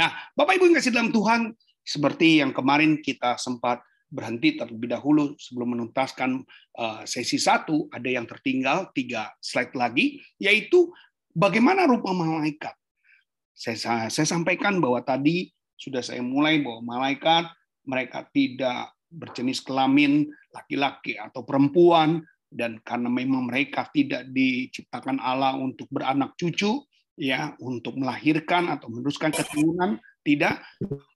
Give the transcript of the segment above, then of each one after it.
Nah, Bapak Ibu yang kasih dalam Tuhan, seperti yang kemarin kita sempat berhenti terlebih dahulu sebelum menuntaskan uh, sesi satu, ada yang tertinggal tiga slide lagi, yaitu bagaimana rupa malaikat. Saya, saya sampaikan bahwa tadi sudah saya mulai bahwa malaikat mereka tidak berjenis kelamin laki-laki atau perempuan dan karena memang mereka tidak diciptakan Allah untuk beranak cucu, ya untuk melahirkan atau meneruskan keturunan tidak.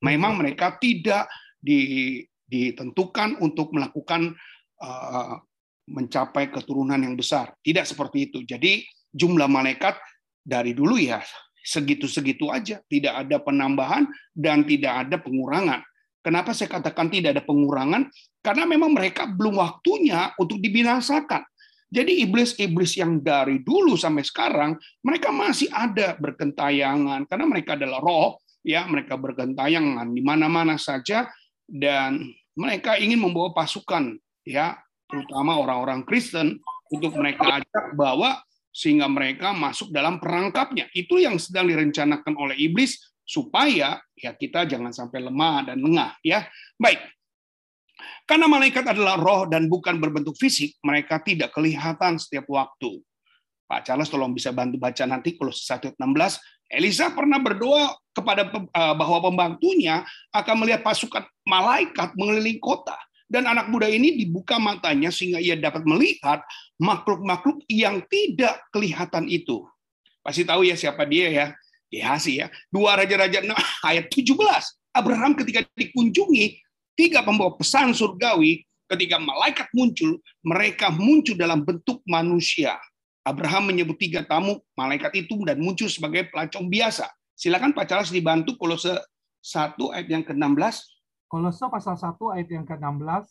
Memang mereka tidak di, ditentukan untuk melakukan uh, mencapai keturunan yang besar. Tidak seperti itu. Jadi jumlah malaikat dari dulu ya segitu-segitu aja. Tidak ada penambahan dan tidak ada pengurangan. Kenapa saya katakan tidak ada pengurangan? Karena memang mereka belum waktunya untuk dibinasakan jadi iblis-iblis yang dari dulu sampai sekarang mereka masih ada berkentayangan karena mereka adalah roh, ya mereka berkentayangan di mana-mana saja dan mereka ingin membawa pasukan, ya terutama orang-orang Kristen untuk mereka ajak bawa sehingga mereka masuk dalam perangkapnya. Itu yang sedang direncanakan oleh iblis supaya ya kita jangan sampai lemah dan lengah ya. Baik. Karena malaikat adalah roh dan bukan berbentuk fisik, mereka tidak kelihatan setiap waktu. Pak Charles tolong bisa bantu baca nanti kalau 1 16. Elisa pernah berdoa kepada eh, bahwa pembantunya akan melihat pasukan malaikat mengelilingi kota. Dan anak muda ini dibuka matanya sehingga ia dapat melihat makhluk-makhluk yang tidak kelihatan itu. Pasti tahu ya siapa dia ya. Gehasi ya. Dua Raja-Raja ayat 17. Abraham ketika dikunjungi tiga pembawa pesan surgawi, ketika malaikat muncul, mereka muncul dalam bentuk manusia. Abraham menyebut tiga tamu malaikat itu dan muncul sebagai pelacong biasa. Silakan Pak Charles dibantu Kolose 1 ayat yang ke-16. Kolose pasal 1 ayat yang ke-16.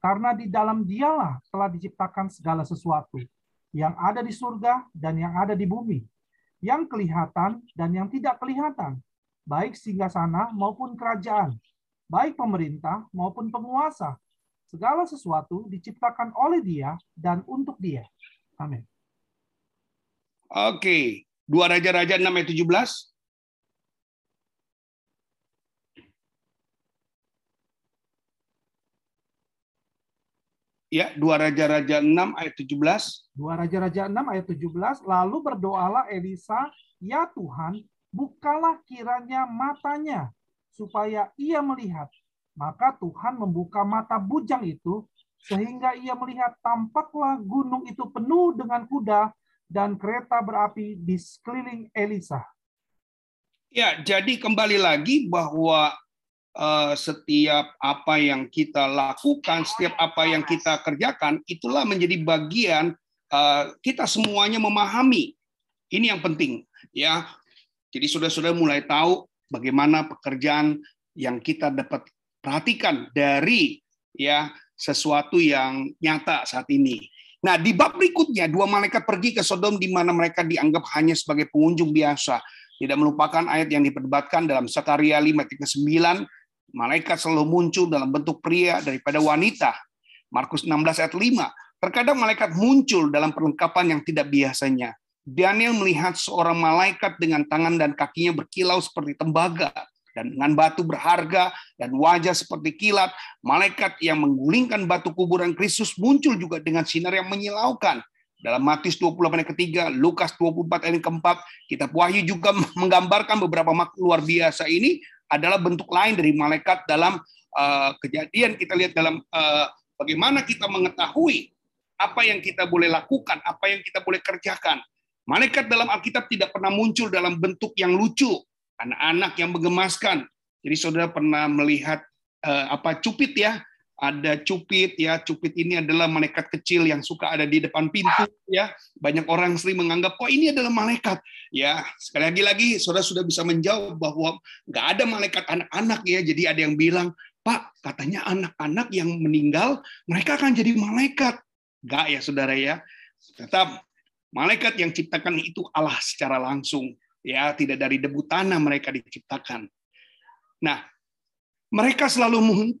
Karena di dalam dialah telah diciptakan segala sesuatu yang ada di surga dan yang ada di bumi, yang kelihatan dan yang tidak kelihatan, baik singgah sana maupun kerajaan, baik pemerintah maupun penguasa. Segala sesuatu diciptakan oleh dia dan untuk dia. Amin. Oke, dua Raja-Raja 6 ayat 17. Ya, dua Raja-Raja 6 ayat 17. Dua Raja-Raja 6 ayat 17. Lalu berdoalah Elisa, Ya Tuhan, bukalah kiranya matanya supaya ia melihat. Maka Tuhan membuka mata bujang itu sehingga ia melihat tampaklah gunung itu penuh dengan kuda dan kereta berapi di sekeliling Elisa. Ya, jadi kembali lagi bahwa uh, setiap apa yang kita lakukan, setiap apa yang kita kerjakan, itulah menjadi bagian uh, kita semuanya memahami. Ini yang penting, ya. Jadi sudah-sudah mulai tahu bagaimana pekerjaan yang kita dapat perhatikan dari ya sesuatu yang nyata saat ini. Nah, di bab berikutnya dua malaikat pergi ke Sodom di mana mereka dianggap hanya sebagai pengunjung biasa. Tidak melupakan ayat yang diperdebatkan dalam Sakaria 5 ayat 9, malaikat selalu muncul dalam bentuk pria daripada wanita. Markus 16 ayat 5. Terkadang malaikat muncul dalam perlengkapan yang tidak biasanya. Daniel melihat seorang malaikat dengan tangan dan kakinya berkilau seperti tembaga dan dengan batu berharga dan wajah seperti kilat. Malaikat yang menggulingkan batu kuburan Kristus muncul juga dengan sinar yang menyilaukan. Dalam Matius 28 ayat ketiga, Lukas 24 ayat keempat, kitab Wahyu juga menggambarkan beberapa makhluk luar biasa ini adalah bentuk lain dari malaikat dalam uh, kejadian kita lihat dalam uh, bagaimana kita mengetahui apa yang kita boleh lakukan, apa yang kita boleh kerjakan. Malaikat dalam Alkitab tidak pernah muncul dalam bentuk yang lucu, anak-anak yang menggemaskan. Jadi saudara pernah melihat uh, apa cupit ya, ada cupit ya. Cupit ini adalah malaikat kecil yang suka ada di depan pintu ya. Banyak orang sering menganggap oh ini adalah malaikat? Ya sekali lagi lagi saudara sudah bisa menjawab bahwa nggak ada malaikat anak-anak ya. Jadi ada yang bilang pak katanya anak-anak yang meninggal mereka akan jadi malaikat. Nggak ya saudara ya. Tetap malaikat yang ciptakan itu Allah secara langsung ya tidak dari debu tanah mereka diciptakan nah mereka selalu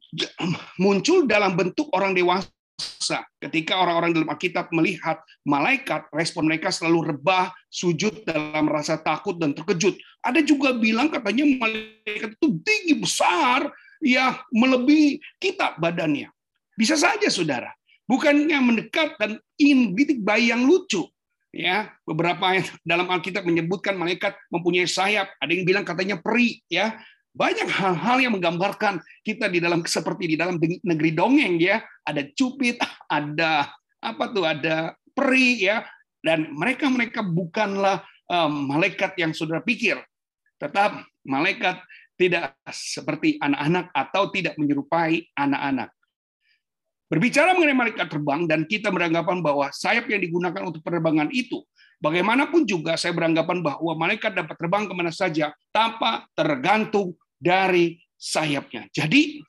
muncul dalam bentuk orang dewasa. Ketika orang-orang dalam Alkitab melihat malaikat, respon mereka selalu rebah, sujud dalam rasa takut dan terkejut. Ada juga bilang katanya malaikat itu tinggi besar, ya melebihi kita badannya. Bisa saja saudara, bukannya mendekat dan ingin bidik bayi yang lucu. Ya, beberapa dalam Alkitab menyebutkan malaikat mempunyai sayap. Ada yang bilang katanya peri, ya. Banyak hal-hal yang menggambarkan kita di dalam seperti di dalam negeri dongeng ya. Ada cupit ada apa tuh ada peri ya. Dan mereka mereka bukanlah um, malaikat yang saudara pikir. Tetap malaikat tidak seperti anak-anak atau tidak menyerupai anak-anak berbicara mengenai malaikat terbang dan kita beranggapan bahwa sayap yang digunakan untuk penerbangan itu Bagaimanapun juga saya beranggapan bahwa malaikat dapat terbang ke mana saja tanpa tergantung dari sayapnya. Jadi,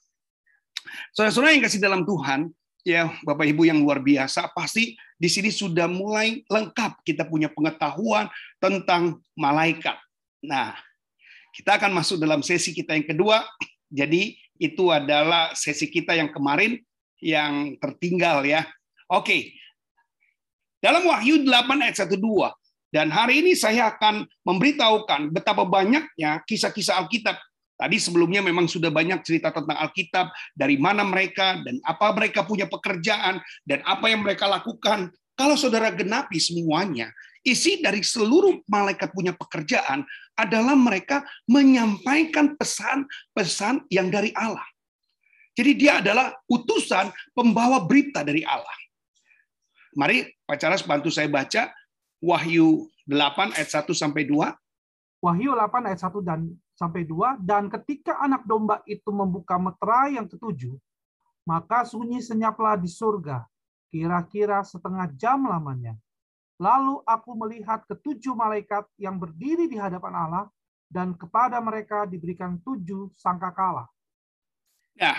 saudara-saudara yang kasih dalam Tuhan, ya Bapak Ibu yang luar biasa, pasti di sini sudah mulai lengkap kita punya pengetahuan tentang malaikat. Nah, kita akan masuk dalam sesi kita yang kedua. Jadi, itu adalah sesi kita yang kemarin yang tertinggal ya. Oke. Dalam Wahyu 8 ayat 1 2, dan hari ini saya akan memberitahukan betapa banyaknya kisah-kisah Alkitab Tadi sebelumnya memang sudah banyak cerita tentang Alkitab, dari mana mereka, dan apa mereka punya pekerjaan, dan apa yang mereka lakukan. Kalau saudara genapi semuanya, isi dari seluruh malaikat punya pekerjaan adalah mereka menyampaikan pesan-pesan yang dari Allah. Jadi dia adalah utusan pembawa berita dari Allah. Mari Pak Charles bantu saya baca Wahyu 8 ayat 1 sampai 2. Wahyu 8 ayat 1 dan sampai 2 dan ketika anak domba itu membuka meterai yang ketujuh maka sunyi senyaplah di surga kira-kira setengah jam lamanya lalu aku melihat ketujuh malaikat yang berdiri di hadapan Allah dan kepada mereka diberikan tujuh sangkakala nah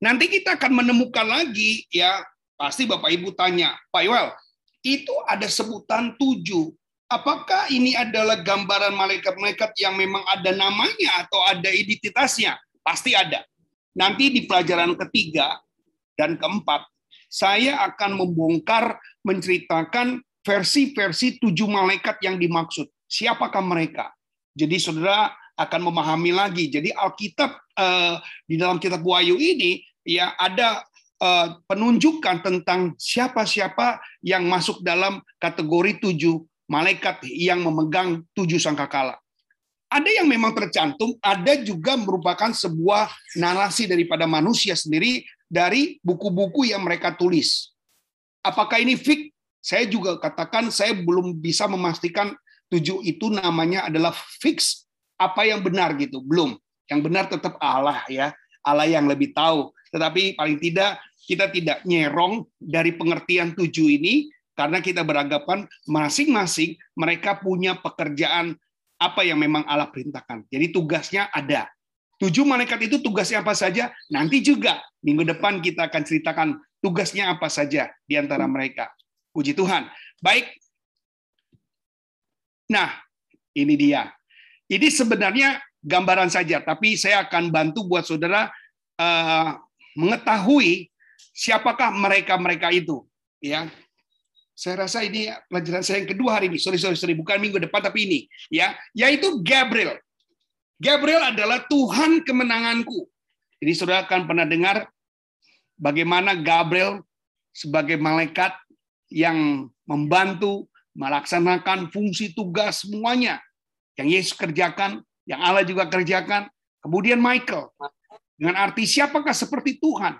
nanti kita akan menemukan lagi ya pasti Bapak Ibu tanya Pak Iwal itu ada sebutan tujuh apakah ini adalah gambaran malaikat-malaikat yang memang ada namanya atau ada identitasnya? Pasti ada. Nanti di pelajaran ketiga dan keempat, saya akan membongkar, menceritakan versi-versi tujuh malaikat yang dimaksud. Siapakah mereka? Jadi saudara akan memahami lagi. Jadi Alkitab eh, di dalam kitab Wahyu ini ya ada eh, penunjukan tentang siapa-siapa yang masuk dalam kategori tujuh malaikat yang memegang tujuh sangkakala. Ada yang memang tercantum, ada juga merupakan sebuah narasi daripada manusia sendiri dari buku-buku yang mereka tulis. Apakah ini fik? Saya juga katakan saya belum bisa memastikan tujuh itu namanya adalah fix apa yang benar gitu, belum. Yang benar tetap Allah ya, Allah yang lebih tahu. Tetapi paling tidak kita tidak nyerong dari pengertian tujuh ini karena kita beranggapan masing-masing mereka punya pekerjaan apa yang memang Allah perintahkan. Jadi tugasnya ada. Tujuh malaikat itu tugasnya apa saja? Nanti juga minggu depan kita akan ceritakan tugasnya apa saja di antara mereka. Puji Tuhan. Baik. Nah, ini dia. Ini sebenarnya gambaran saja, tapi saya akan bantu buat saudara uh, mengetahui siapakah mereka-mereka itu. Ya, saya rasa ini pelajaran saya yang kedua hari ini. Sorry, sorry, sorry. Bukan minggu depan, tapi ini. ya Yaitu Gabriel. Gabriel adalah Tuhan kemenanganku. Jadi saudara akan pernah dengar bagaimana Gabriel sebagai malaikat yang membantu melaksanakan fungsi tugas semuanya yang Yesus kerjakan, yang Allah juga kerjakan. Kemudian Michael dengan arti siapakah seperti Tuhan?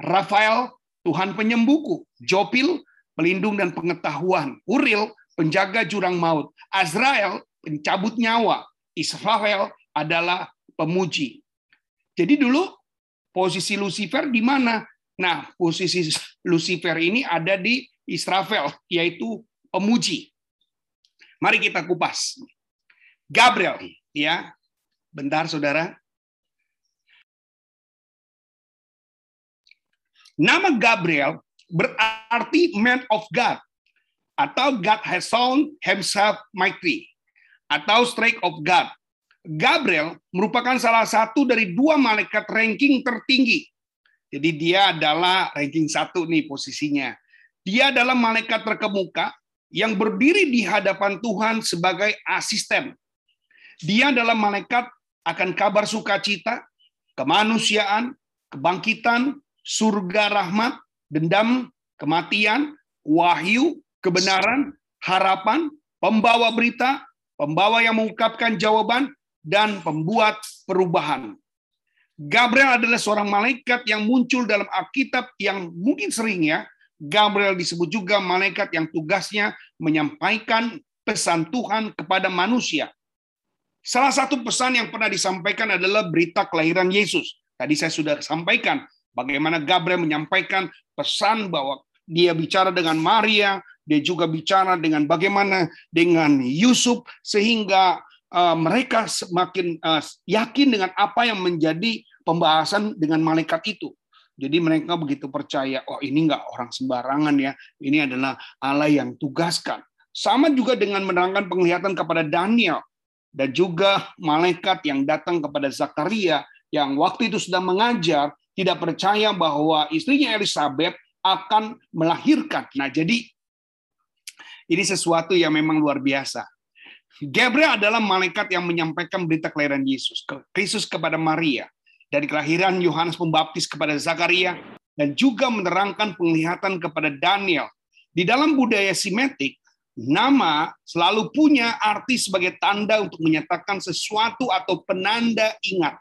Rafael, Tuhan penyembuhku. Jopil, pelindung dan pengetahuan. Uril, penjaga jurang maut. Azrael, pencabut nyawa. Israel adalah pemuji. Jadi dulu posisi Lucifer di mana? Nah, posisi Lucifer ini ada di Israfel, yaitu pemuji. Mari kita kupas. Gabriel, ya. Bentar, saudara. Nama Gabriel berarti man of God atau God has shown himself mighty atau strike of God. Gabriel merupakan salah satu dari dua malaikat ranking tertinggi jadi dia adalah ranking satu nih posisinya. Dia adalah malaikat terkemuka yang berdiri di hadapan Tuhan sebagai asisten. Dia adalah malaikat akan kabar sukacita, kemanusiaan, kebangkitan, surga rahmat, dendam, kematian, wahyu, kebenaran, harapan, pembawa berita, pembawa yang mengungkapkan jawaban, dan pembuat perubahan. Gabriel adalah seorang malaikat yang muncul dalam Alkitab yang mungkin sering ya. Gabriel disebut juga malaikat yang tugasnya menyampaikan pesan Tuhan kepada manusia. Salah satu pesan yang pernah disampaikan adalah berita kelahiran Yesus. Tadi saya sudah sampaikan bagaimana Gabriel menyampaikan pesan bahwa dia bicara dengan Maria, dia juga bicara dengan bagaimana dengan Yusuf sehingga uh, mereka semakin uh, yakin dengan apa yang menjadi pembahasan dengan malaikat itu. Jadi mereka begitu percaya, oh ini enggak orang sembarangan ya, ini adalah Allah yang tugaskan. Sama juga dengan menerangkan penglihatan kepada Daniel dan juga malaikat yang datang kepada Zakaria yang waktu itu sedang mengajar tidak percaya bahwa istrinya Elizabeth akan melahirkan. Nah, jadi ini sesuatu yang memang luar biasa. Gabriel adalah malaikat yang menyampaikan berita kelahiran Yesus, Kristus kepada Maria dari kelahiran Yohanes Pembaptis kepada Zakaria dan juga menerangkan penglihatan kepada Daniel. Di dalam budaya simetik, nama selalu punya arti sebagai tanda untuk menyatakan sesuatu atau penanda ingat.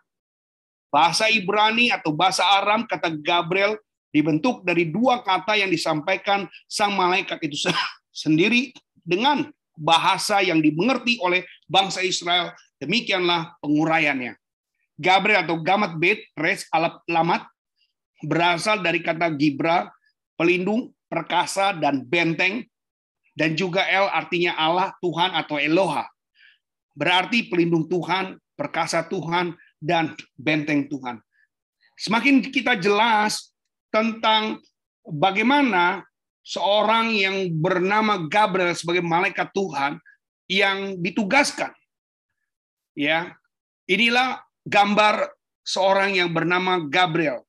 Bahasa Ibrani atau bahasa Aram kata Gabriel dibentuk dari dua kata yang disampaikan sang malaikat itu sendiri dengan bahasa yang dimengerti oleh bangsa Israel. Demikianlah penguraiannya. Gabriel atau Gamat Bet, Res Alat Lamat, berasal dari kata Gibra, pelindung, perkasa, dan benteng, dan juga El artinya Allah, Tuhan, atau Eloha. Berarti pelindung Tuhan, perkasa Tuhan, dan benteng Tuhan. Semakin kita jelas tentang bagaimana seorang yang bernama Gabriel sebagai malaikat Tuhan yang ditugaskan ya inilah gambar seorang yang bernama Gabriel.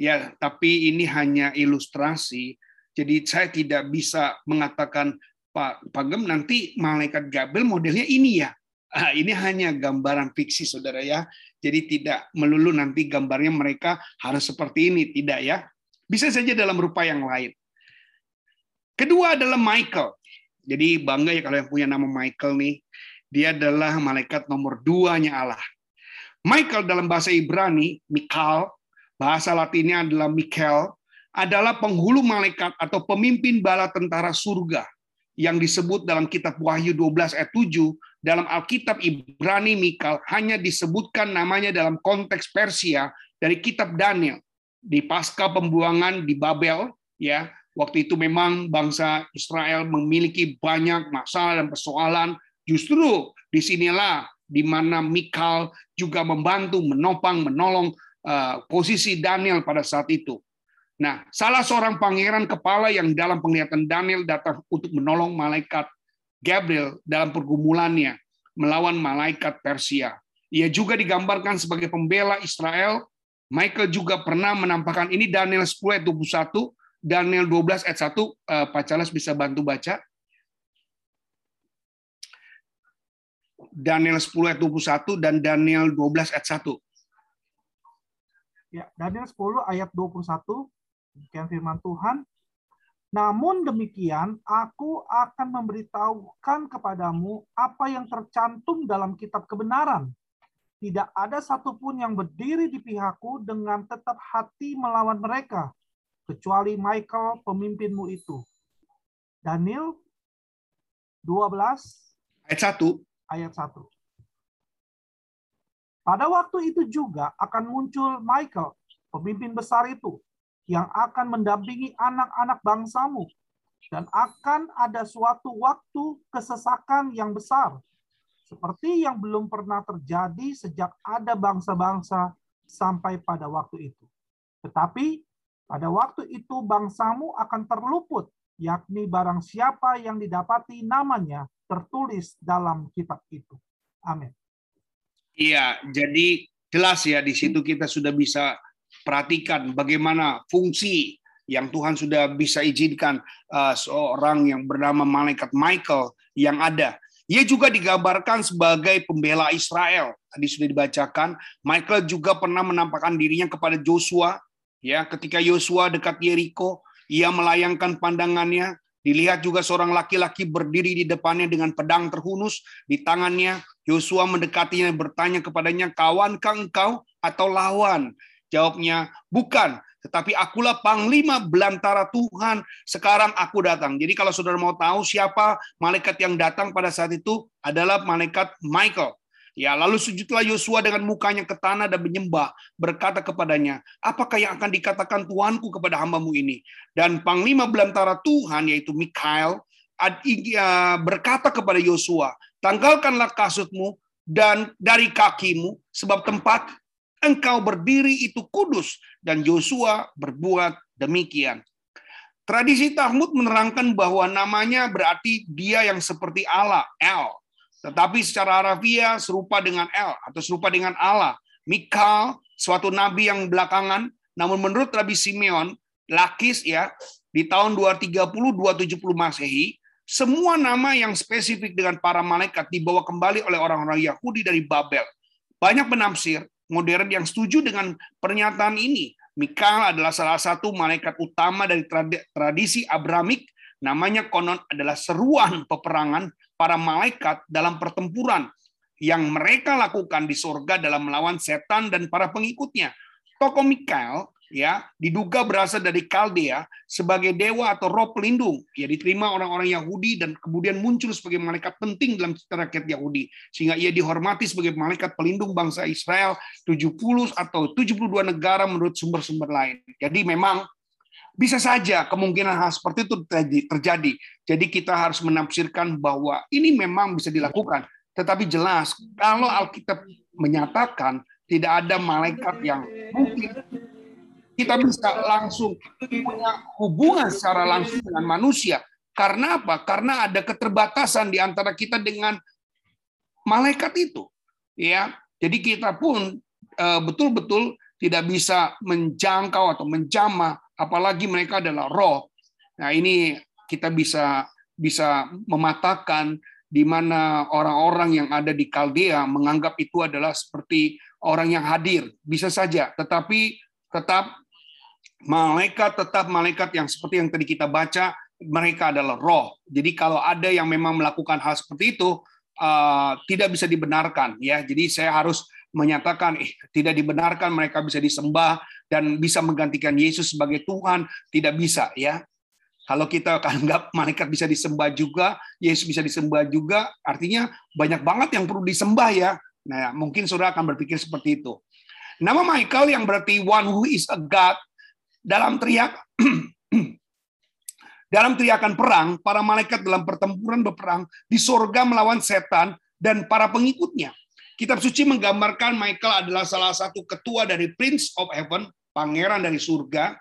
Ya, tapi ini hanya ilustrasi. Jadi saya tidak bisa mengatakan Pak Pagem nanti malaikat Gabriel modelnya ini ya. Ah, ini hanya gambaran fiksi saudara ya. Jadi tidak melulu nanti gambarnya mereka harus seperti ini, tidak ya. Bisa saja dalam rupa yang lain. Kedua adalah Michael. Jadi bangga ya kalau yang punya nama Michael nih. Dia adalah malaikat nomor duanya Allah. Michael dalam bahasa Ibrani, Mikal, bahasa latinnya adalah Michael, adalah penghulu malaikat atau pemimpin bala tentara surga yang disebut dalam kitab Wahyu 12 ayat 7 dalam Alkitab Ibrani Mikal hanya disebutkan namanya dalam konteks Persia dari kitab Daniel di pasca pembuangan di Babel ya waktu itu memang bangsa Israel memiliki banyak masalah dan persoalan justru di sinilah di mana Mikal juga membantu, menopang, menolong uh, posisi Daniel pada saat itu. Nah, salah seorang pangeran kepala yang dalam penglihatan Daniel datang untuk menolong malaikat Gabriel dalam pergumulannya melawan malaikat Persia. Ia juga digambarkan sebagai pembela Israel. Michael juga pernah menampakkan ini Daniel 10 ayat 21, Daniel 12 ayat 1, uh, Pak Charles bisa bantu baca. Daniel 10 ayat 21 dan Daniel 12 ayat 1. Ya, Daniel 10 ayat 21, demikian firman Tuhan. Namun demikian, aku akan memberitahukan kepadamu apa yang tercantum dalam kitab kebenaran. Tidak ada satupun yang berdiri di pihakku dengan tetap hati melawan mereka, kecuali Michael pemimpinmu itu. Daniel 12 ayat 1 ayat 1. Pada waktu itu juga akan muncul Michael, pemimpin besar itu, yang akan mendampingi anak-anak bangsamu. Dan akan ada suatu waktu kesesakan yang besar, seperti yang belum pernah terjadi sejak ada bangsa-bangsa sampai pada waktu itu. Tetapi pada waktu itu bangsamu akan terluput, yakni barang siapa yang didapati namanya tertulis dalam kitab itu. Amin. Iya, jadi jelas ya di situ kita sudah bisa perhatikan bagaimana fungsi yang Tuhan sudah bisa izinkan uh, seorang yang bernama malaikat Michael yang ada. Ia juga digambarkan sebagai pembela Israel. Tadi sudah dibacakan. Michael juga pernah menampakkan dirinya kepada Joshua. Ya, ketika Yosua dekat Yeriko, ia melayangkan pandangannya. Dilihat juga seorang laki-laki berdiri di depannya dengan pedang terhunus di tangannya. Yosua mendekatinya dan bertanya kepadanya, "Kawankah engkau atau lawan?" Jawabnya, bukan. Tetapi akulah panglima belantara Tuhan. Sekarang aku datang. Jadi kalau saudara mau tahu siapa malaikat yang datang pada saat itu adalah malaikat Michael. Ya, lalu sujudlah Yosua dengan mukanya ke tanah dan menyembah, berkata kepadanya, apakah yang akan dikatakan Tuanku kepada hambamu ini? Dan panglima belantara Tuhan, yaitu Mikael, berkata kepada Yosua, tanggalkanlah kasutmu dan dari kakimu, sebab tempat engkau berdiri itu kudus dan Yosua berbuat demikian. Tradisi Talmud menerangkan bahwa namanya berarti dia yang seperti Allah, El. Tetapi secara Arabia serupa dengan El atau serupa dengan Allah. Mikal, suatu nabi yang belakangan, namun menurut Rabbi Simeon, Lakis ya, di tahun 230-270 Masehi, semua nama yang spesifik dengan para malaikat dibawa kembali oleh orang-orang Yahudi dari Babel. Banyak penafsir modern yang setuju dengan pernyataan ini. Mikael adalah salah satu malaikat utama dari tradisi Abramik. Namanya konon adalah seruan peperangan para malaikat dalam pertempuran yang mereka lakukan di sorga dalam melawan setan dan para pengikutnya. Tokoh Mikael ya diduga berasal dari Kaldea sebagai dewa atau roh pelindung ya diterima orang-orang Yahudi dan kemudian muncul sebagai malaikat penting dalam cerita rakyat Yahudi sehingga ia dihormati sebagai malaikat pelindung bangsa Israel 70 atau 72 negara menurut sumber-sumber lain. Jadi memang bisa saja kemungkinan hal seperti itu terjadi. Jadi kita harus menafsirkan bahwa ini memang bisa dilakukan. Tetapi jelas kalau Alkitab menyatakan tidak ada malaikat yang mungkin kita bisa langsung punya hubungan secara langsung dengan manusia. Karena apa? Karena ada keterbatasan di antara kita dengan malaikat itu. Ya, jadi kita pun eh, betul-betul tidak bisa menjangkau atau menjamah, apalagi mereka adalah roh. Nah, ini kita bisa bisa mematakan di mana orang-orang yang ada di Kaldea menganggap itu adalah seperti orang yang hadir. Bisa saja, tetapi tetap malaikat tetap malaikat yang seperti yang tadi kita baca, mereka adalah roh. Jadi kalau ada yang memang melakukan hal seperti itu, uh, tidak bisa dibenarkan. ya. Jadi saya harus menyatakan eh, tidak dibenarkan mereka bisa disembah dan bisa menggantikan Yesus sebagai Tuhan tidak bisa ya kalau kita anggap malaikat bisa disembah juga Yesus bisa disembah juga artinya banyak banget yang perlu disembah ya nah mungkin saudara akan berpikir seperti itu nama Michael yang berarti one who is a God dalam teriak dalam teriakan perang, para malaikat dalam pertempuran berperang di sorga melawan setan dan para pengikutnya. Kitab suci menggambarkan Michael adalah salah satu ketua dari Prince of Heaven, pangeran dari surga,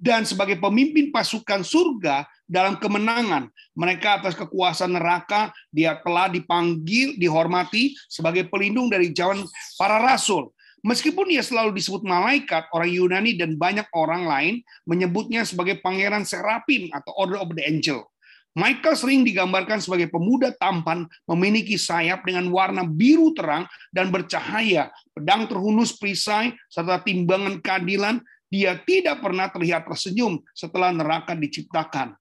dan sebagai pemimpin pasukan surga dalam kemenangan mereka atas kekuasaan neraka, dia telah dipanggil, dihormati sebagai pelindung dari jalan para rasul. Meskipun ia selalu disebut malaikat, orang Yunani dan banyak orang lain menyebutnya sebagai pangeran serapim atau order of the angel. Michael sering digambarkan sebagai pemuda tampan, memiliki sayap dengan warna biru terang dan bercahaya, pedang terhunus perisai, serta timbangan keadilan. Dia tidak pernah terlihat tersenyum setelah neraka diciptakan.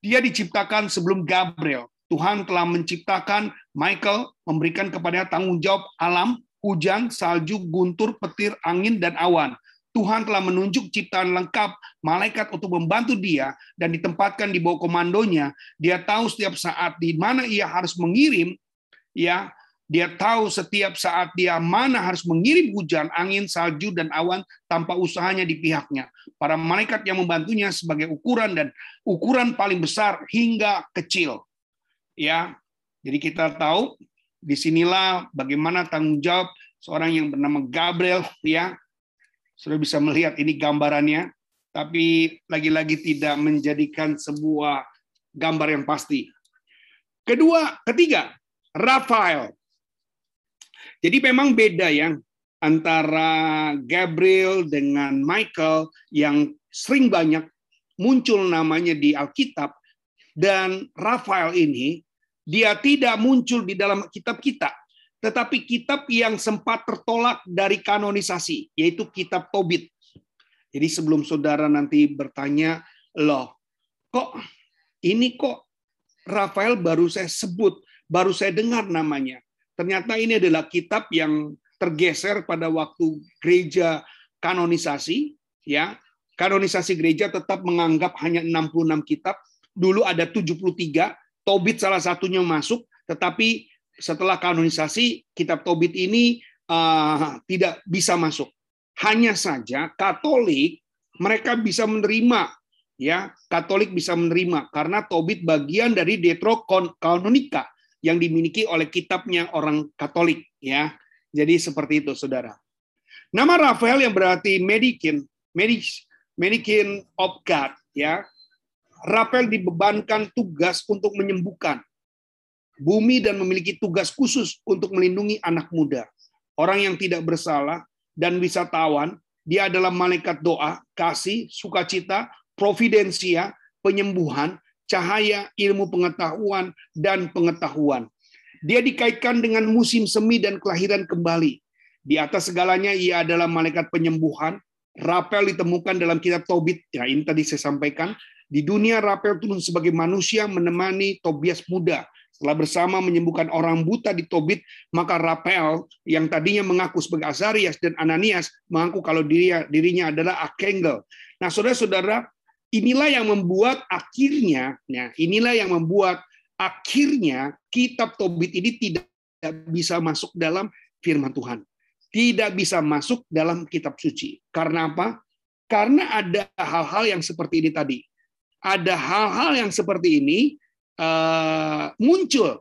Dia diciptakan sebelum Gabriel. Tuhan telah menciptakan Michael, memberikan kepada tanggung jawab alam, hujan, salju, guntur, petir, angin, dan awan. Tuhan telah menunjuk ciptaan lengkap malaikat untuk membantu dia dan ditempatkan di bawah komandonya. Dia tahu setiap saat di mana ia harus mengirim ya Dia tahu setiap saat dia mana harus mengirim hujan, angin, salju, dan awan tanpa usahanya di pihaknya. Para malaikat yang membantunya sebagai ukuran dan ukuran paling besar hingga kecil. Ya, jadi kita tahu di sinilah bagaimana tanggung jawab seorang yang bernama Gabriel. Ya, sudah bisa melihat ini gambarannya, tapi lagi-lagi tidak menjadikan sebuah gambar yang pasti. Kedua, ketiga, Rafael. Jadi memang beda ya antara Gabriel dengan Michael yang sering banyak muncul namanya di Alkitab dan Rafael ini dia tidak muncul di dalam kitab kita tetapi kitab yang sempat tertolak dari kanonisasi yaitu kitab Tobit. Jadi sebelum saudara nanti bertanya, loh, kok ini kok Rafael baru saya sebut, baru saya dengar namanya. Ternyata ini adalah kitab yang tergeser pada waktu gereja kanonisasi, ya. Kanonisasi gereja tetap menganggap hanya 66 kitab. Dulu ada 73, Tobit salah satunya masuk, tetapi setelah kanonisasi kitab Tobit ini uh, tidak bisa masuk. Hanya saja Katolik mereka bisa menerima ya Katolik bisa menerima karena Tobit bagian dari Deuterokanonika yang dimiliki oleh kitabnya orang Katolik ya. Jadi seperti itu Saudara. Nama Rafael yang berarti medikin, medis, medikin of God ya. Rafael dibebankan tugas untuk menyembuhkan bumi dan memiliki tugas khusus untuk melindungi anak muda, orang yang tidak bersalah dan wisatawan. Dia adalah malaikat doa, kasih, sukacita, providensia, penyembuhan, cahaya, ilmu pengetahuan, dan pengetahuan. Dia dikaitkan dengan musim semi dan kelahiran kembali. Di atas segalanya ia adalah malaikat penyembuhan. Rapel ditemukan dalam kitab Tobit. Ya, ini tadi saya sampaikan. Di dunia Rapel turun sebagai manusia menemani Tobias muda. Setelah bersama menyembuhkan orang buta di Tobit, maka Rapel yang tadinya mengaku sebagai Azarias dan Ananias mengaku kalau dirinya, dirinya adalah Akengel. Nah, saudara-saudara, inilah yang membuat akhirnya, ya, inilah yang membuat akhirnya kitab Tobit ini tidak bisa masuk dalam firman Tuhan. Tidak bisa masuk dalam kitab suci. Karena apa? Karena ada hal-hal yang seperti ini tadi. Ada hal-hal yang seperti ini uh, muncul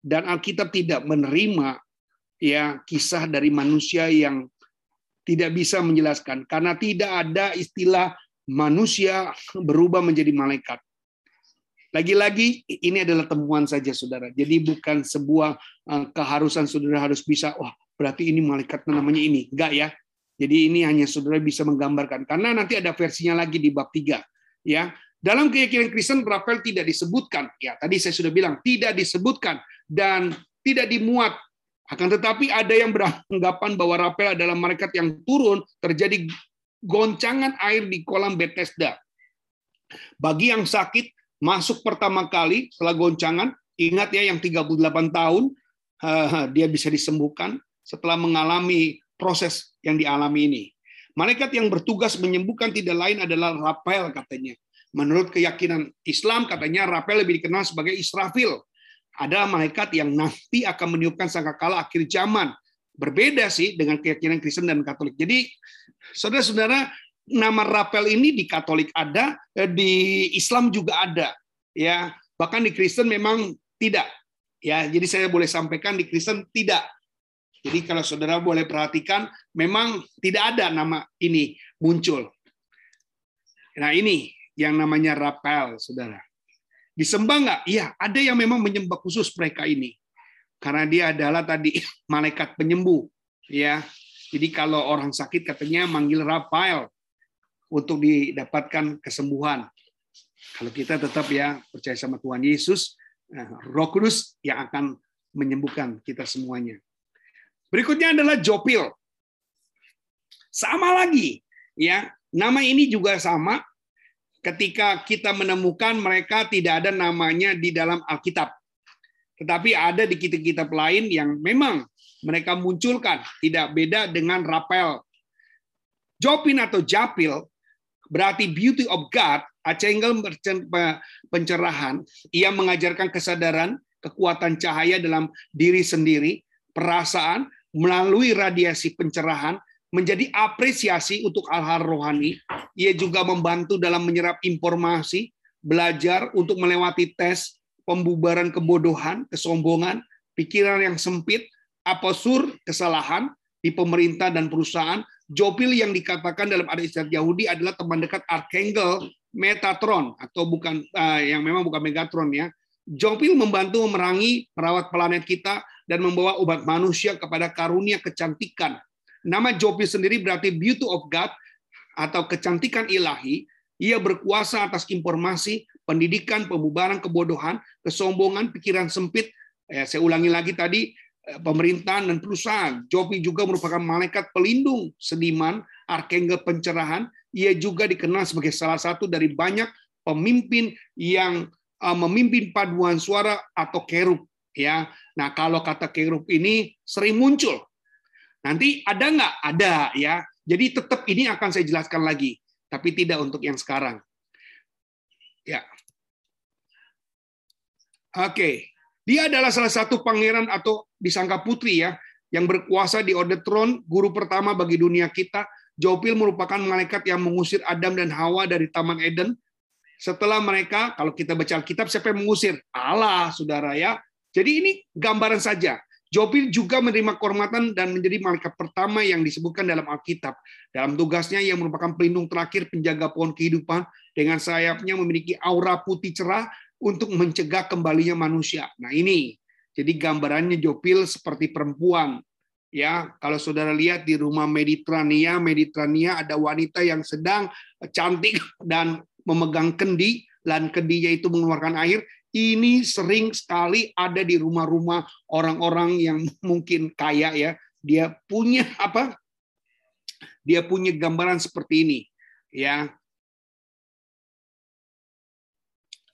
dan Alkitab tidak menerima ya kisah dari manusia yang tidak bisa menjelaskan karena tidak ada istilah manusia berubah menjadi malaikat. Lagi-lagi ini adalah temuan saja saudara. Jadi bukan sebuah eh, keharusan saudara harus bisa, wah berarti ini malaikat namanya ini. Enggak ya. Jadi ini hanya saudara bisa menggambarkan. Karena nanti ada versinya lagi di bab 3. Ya, dalam keyakinan Kristen Rafael tidak disebutkan. Ya, tadi saya sudah bilang tidak disebutkan dan tidak dimuat. Akan tetapi ada yang beranggapan bahwa Rafael adalah malaikat yang turun terjadi goncangan air di kolam Bethesda. Bagi yang sakit, masuk pertama kali setelah goncangan, ingat ya yang 38 tahun, dia bisa disembuhkan setelah mengalami proses yang dialami ini. Malaikat yang bertugas menyembuhkan tidak lain adalah Rafael katanya. Menurut keyakinan Islam katanya Rafael lebih dikenal sebagai Israfil. Ada malaikat yang nanti akan meniupkan sangkakala akhir zaman. Berbeda sih dengan keyakinan Kristen dan Katolik. Jadi Saudara-saudara, nama Rapel ini di Katolik ada, eh, di Islam juga ada. Ya, bahkan di Kristen memang tidak. Ya, jadi saya boleh sampaikan di Kristen tidak. Jadi kalau saudara boleh perhatikan, memang tidak ada nama ini muncul. Nah ini yang namanya Rapel, saudara. Disembah nggak? Iya, ada yang memang menyembah khusus mereka ini. Karena dia adalah tadi malaikat penyembuh. Ya, jadi kalau orang sakit katanya manggil Rafael untuk didapatkan kesembuhan. Kalau kita tetap ya percaya sama Tuhan Yesus, eh, Roh Kudus yang akan menyembuhkan kita semuanya. Berikutnya adalah Jopil. Sama lagi, ya. Nama ini juga sama. Ketika kita menemukan mereka tidak ada namanya di dalam Alkitab. Tetapi ada di kitab-kitab lain yang memang mereka munculkan, tidak beda dengan rapel. Jopin atau Japil berarti beauty of God, acengel pencerahan. Ia mengajarkan kesadaran, kekuatan cahaya dalam diri sendiri, perasaan melalui radiasi pencerahan menjadi apresiasi untuk hal-hal rohani. Ia juga membantu dalam menyerap informasi, belajar untuk melewati tes, pembubaran kebodohan, kesombongan, pikiran yang sempit, aposur, kesalahan di pemerintah dan perusahaan. Jopil yang dikatakan dalam adat istiadat Yahudi adalah teman dekat Archangel Metatron atau bukan uh, yang memang bukan Megatron ya. Jopil membantu memerangi merawat planet kita dan membawa umat manusia kepada karunia kecantikan Nama Jopi sendiri berarti beauty of God atau kecantikan ilahi. Ia berkuasa atas informasi, pendidikan, pembubaran kebodohan, kesombongan, pikiran sempit. Ya, saya ulangi lagi tadi, eh, pemerintahan dan perusahaan. Jopi juga merupakan malaikat pelindung seniman, arkangel pencerahan. Ia juga dikenal sebagai salah satu dari banyak pemimpin yang eh, memimpin paduan suara atau kerub. Ya, nah kalau kata kerub ini sering muncul Nanti ada nggak? Ada ya. Jadi tetap ini akan saya jelaskan lagi, tapi tidak untuk yang sekarang. Ya. Oke. Dia adalah salah satu pangeran atau disangka putri ya, yang berkuasa di Orde Tron, guru pertama bagi dunia kita. Jopil merupakan malaikat yang mengusir Adam dan Hawa dari Taman Eden. Setelah mereka, kalau kita baca Alkitab, siapa yang mengusir? Allah, saudara ya. Jadi ini gambaran saja. Jopil juga menerima kehormatan dan menjadi malaikat pertama yang disebutkan dalam Alkitab. Dalam tugasnya yang merupakan pelindung terakhir penjaga pohon kehidupan dengan sayapnya memiliki aura putih cerah untuk mencegah kembalinya manusia. Nah ini, jadi gambarannya Jopil seperti perempuan. Ya, kalau saudara lihat di rumah Mediterania, Mediterania ada wanita yang sedang cantik dan memegang kendi, dan kendinya itu mengeluarkan air, ini sering sekali ada di rumah-rumah orang-orang yang mungkin kaya ya. Dia punya apa? Dia punya gambaran seperti ini, ya.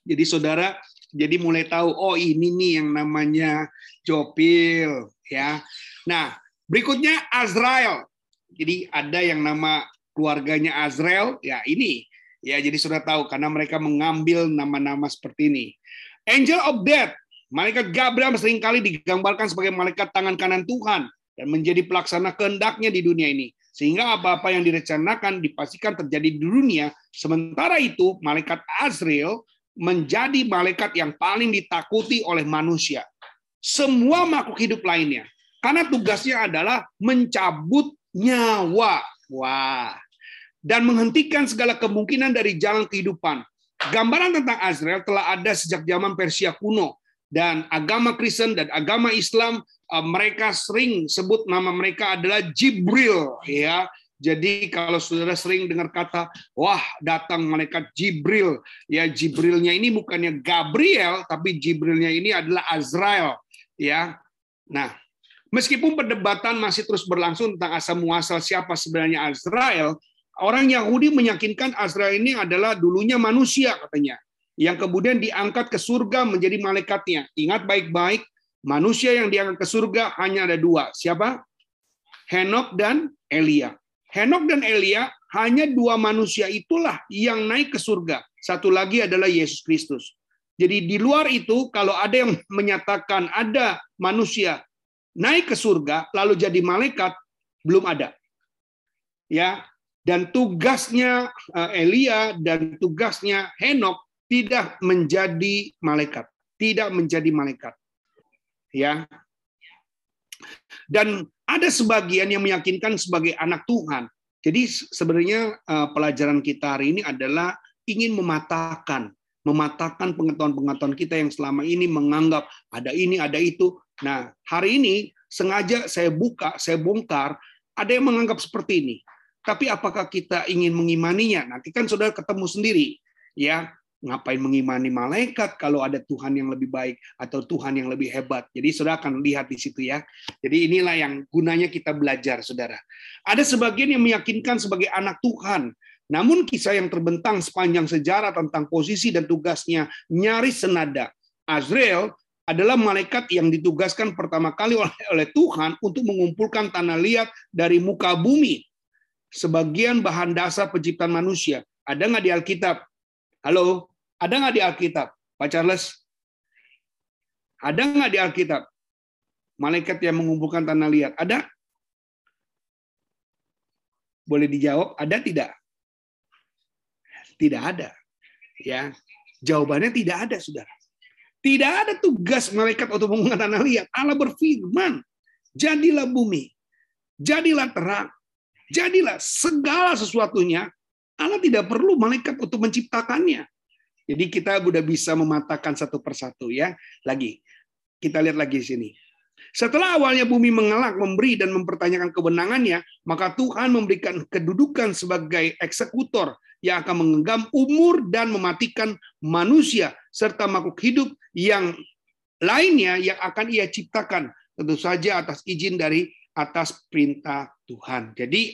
Jadi saudara, jadi mulai tahu oh ini nih yang namanya Jopil, ya. Nah, berikutnya Azrael. Jadi ada yang nama keluarganya Azrael, ya ini. Ya, jadi sudah tahu karena mereka mengambil nama-nama seperti ini. Angel of Death, malaikat Gabriel sering kali digambarkan sebagai malaikat tangan kanan Tuhan dan menjadi pelaksana kehendaknya di dunia ini. Sehingga apa-apa yang direncanakan dipastikan terjadi di dunia. Sementara itu, malaikat Azrael menjadi malaikat yang paling ditakuti oleh manusia. Semua makhluk hidup lainnya. Karena tugasnya adalah mencabut nyawa. Wah. Dan menghentikan segala kemungkinan dari jalan kehidupan Gambaran tentang Azrael telah ada sejak zaman Persia kuno dan agama Kristen dan agama Islam eh, mereka sering sebut nama mereka adalah Jibril ya. Jadi kalau saudara sering dengar kata wah datang malaikat Jibril ya Jibrilnya ini bukannya Gabriel tapi Jibrilnya ini adalah Azrael ya. Nah, meskipun perdebatan masih terus berlangsung tentang asal muasal siapa sebenarnya Azrael, Orang Yahudi meyakinkan Azrael ini adalah dulunya manusia katanya, yang kemudian diangkat ke surga menjadi malaikatnya. Ingat baik-baik, manusia yang diangkat ke surga hanya ada dua. Siapa? Henok dan Elia. Henok dan Elia hanya dua manusia itulah yang naik ke surga. Satu lagi adalah Yesus Kristus. Jadi di luar itu kalau ada yang menyatakan ada manusia naik ke surga lalu jadi malaikat belum ada. Ya, dan tugasnya eh, Elia dan tugasnya Henok tidak menjadi malaikat, tidak menjadi malaikat. Ya. Dan ada sebagian yang meyakinkan sebagai anak Tuhan. Jadi sebenarnya eh, pelajaran kita hari ini adalah ingin mematahkan mematahkan pengetahuan-pengetahuan kita yang selama ini menganggap ada ini, ada itu. Nah, hari ini sengaja saya buka, saya bongkar, ada yang menganggap seperti ini. Tapi apakah kita ingin mengimaninya? Nanti kan saudara ketemu sendiri, ya ngapain mengimani malaikat kalau ada Tuhan yang lebih baik atau Tuhan yang lebih hebat. Jadi saudara akan lihat di situ ya. Jadi inilah yang gunanya kita belajar, saudara. Ada sebagian yang meyakinkan sebagai anak Tuhan, namun kisah yang terbentang sepanjang sejarah tentang posisi dan tugasnya nyaris senada. Azrael adalah malaikat yang ditugaskan pertama kali oleh Tuhan untuk mengumpulkan tanah liat dari muka bumi sebagian bahan dasar penciptaan manusia. Ada nggak di Alkitab? Halo, ada nggak di Alkitab? Pak Charles? Ada nggak di Alkitab? malaikat yang mengumpulkan tanah liat? Ada? Boleh dijawab, ada tidak? Tidak ada. Ya. Jawabannya tidak ada, Saudara. Tidak ada tugas malaikat untuk mengumpulkan tanah liat. Allah berfirman, jadilah bumi, jadilah terang, jadilah segala sesuatunya. Allah tidak perlu malaikat untuk menciptakannya. Jadi kita sudah bisa mematakan satu persatu ya. Lagi, kita lihat lagi di sini. Setelah awalnya bumi mengelak, memberi, dan mempertanyakan kewenangannya, maka Tuhan memberikan kedudukan sebagai eksekutor yang akan menggenggam umur dan mematikan manusia, serta makhluk hidup yang lainnya yang akan ia ciptakan. Tentu saja atas izin dari atas perintah Tuhan. Jadi,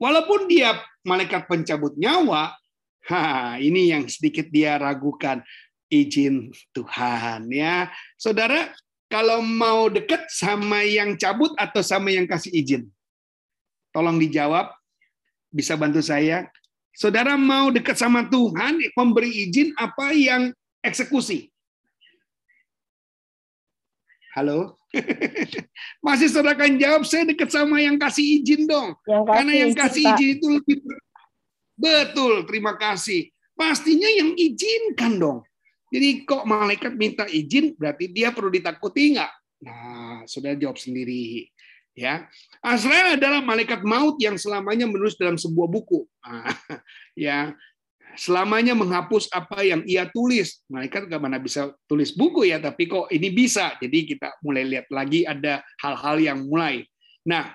walaupun dia malaikat pencabut nyawa, ha, ini yang sedikit dia ragukan izin Tuhan ya. Saudara, kalau mau dekat sama yang cabut atau sama yang kasih izin? Tolong dijawab. Bisa bantu saya? Saudara mau dekat sama Tuhan, pemberi izin apa yang eksekusi? Halo? Masih saudara kan jawab, saya dekat sama yang kasih izin dong. Yang Karena yang kasih izin itu lebih... Betul, terima kasih. Pastinya yang izinkan dong. Jadi kok malaikat minta izin berarti dia perlu ditakuti nggak? Nah, sudah jawab sendiri. Ya, Azrael adalah malaikat maut yang selamanya menulis dalam sebuah buku. Nah, ya, selamanya menghapus apa yang ia tulis. Malaikat nggak mana bisa tulis buku ya, tapi kok ini bisa. Jadi kita mulai lihat lagi ada hal-hal yang mulai. Nah,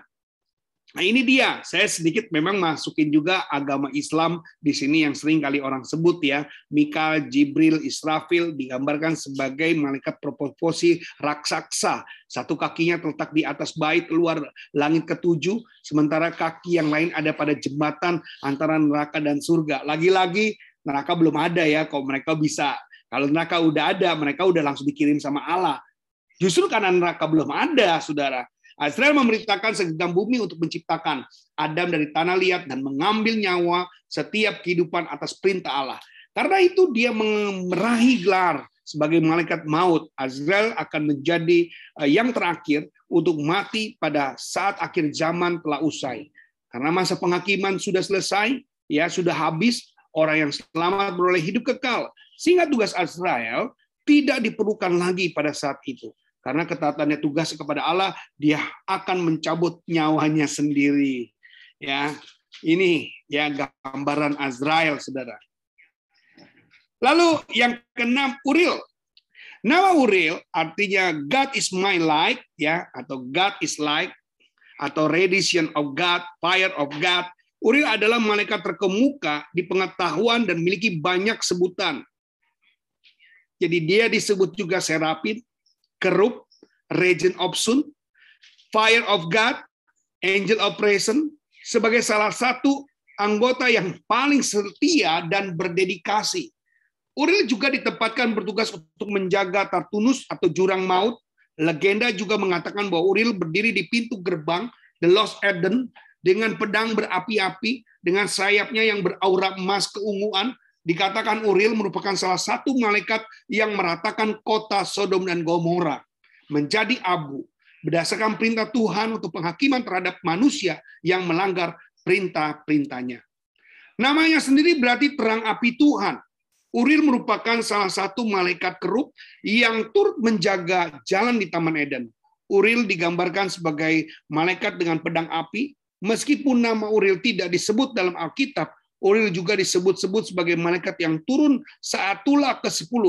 Nah ini dia, saya sedikit memang masukin juga agama Islam di sini yang sering kali orang sebut ya. Mikael, Jibril, Israfil digambarkan sebagai malaikat proposi raksasa. Satu kakinya terletak di atas bait luar langit ketujuh, sementara kaki yang lain ada pada jembatan antara neraka dan surga. Lagi-lagi neraka belum ada ya, kok mereka bisa. Kalau neraka udah ada, mereka udah langsung dikirim sama Allah. Justru karena neraka belum ada, saudara Israel memerintahkan segenggam bumi untuk menciptakan Adam dari tanah liat dan mengambil nyawa setiap kehidupan atas perintah Allah. Karena itu dia meraih gelar sebagai malaikat maut. Azrael akan menjadi eh, yang terakhir untuk mati pada saat akhir zaman telah usai. Karena masa penghakiman sudah selesai, ya sudah habis, orang yang selamat beroleh hidup kekal. Sehingga tugas Azrael tidak diperlukan lagi pada saat itu. Karena ketaatannya tugas kepada Allah, dia akan mencabut nyawanya sendiri. Ya, ini ya gambaran Azrael, saudara. Lalu yang keenam Uril. Nama Uril artinya God is my light ya atau God is light atau radiation of God, fire of God. Uril adalah malaikat terkemuka di pengetahuan dan memiliki banyak sebutan. Jadi dia disebut juga serapin, Kerup, Regent of Sun, Fire of God, Angel of Presence, sebagai salah satu anggota yang paling setia dan berdedikasi. Uril juga ditempatkan bertugas untuk menjaga Tartunus atau jurang maut. Legenda juga mengatakan bahwa Uril berdiri di pintu gerbang The Lost Eden dengan pedang berapi-api, dengan sayapnya yang beraura emas keunguan. Dikatakan Uril merupakan salah satu malaikat yang meratakan kota Sodom dan Gomora menjadi abu berdasarkan perintah Tuhan untuk penghakiman terhadap manusia yang melanggar perintah-perintahnya. Namanya sendiri berarti terang api Tuhan. Uril merupakan salah satu malaikat kerup yang turut menjaga jalan di Taman Eden. Uril digambarkan sebagai malaikat dengan pedang api. Meskipun nama Uril tidak disebut dalam Alkitab, Uril juga disebut-sebut sebagai malaikat yang turun saat tulah ke-10,